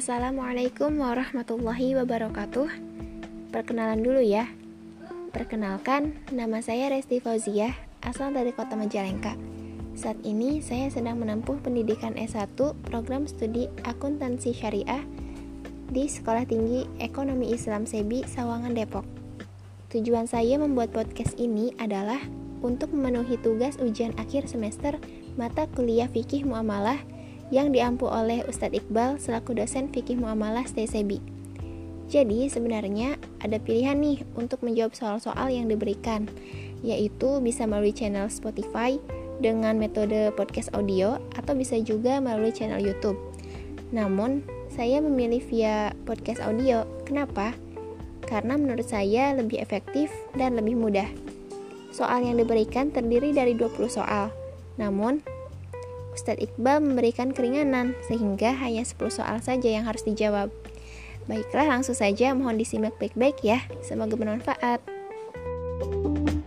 Assalamualaikum warahmatullahi wabarakatuh. Perkenalan dulu ya. Perkenalkan, nama saya Resti Fauziah, asal dari kota Majalengka. Saat ini saya sedang menempuh pendidikan S1 program studi akuntansi syariah di Sekolah Tinggi Ekonomi Islam SEBI Sawangan Depok. Tujuan saya membuat podcast ini adalah untuk memenuhi tugas ujian akhir semester mata kuliah fikih muamalah yang diampu oleh Ustadz Iqbal selaku dosen fikih muamalah STSEBI. Jadi sebenarnya ada pilihan nih untuk menjawab soal-soal yang diberikan, yaitu bisa melalui channel Spotify dengan metode podcast audio atau bisa juga melalui channel YouTube. Namun, saya memilih via podcast audio. Kenapa? Karena menurut saya lebih efektif dan lebih mudah. Soal yang diberikan terdiri dari 20 soal. Namun, Ustadz Iqbal memberikan keringanan, sehingga hanya 10 soal saja yang harus dijawab. Baiklah, langsung saja mohon disimak baik-baik ya. Semoga bermanfaat. thank you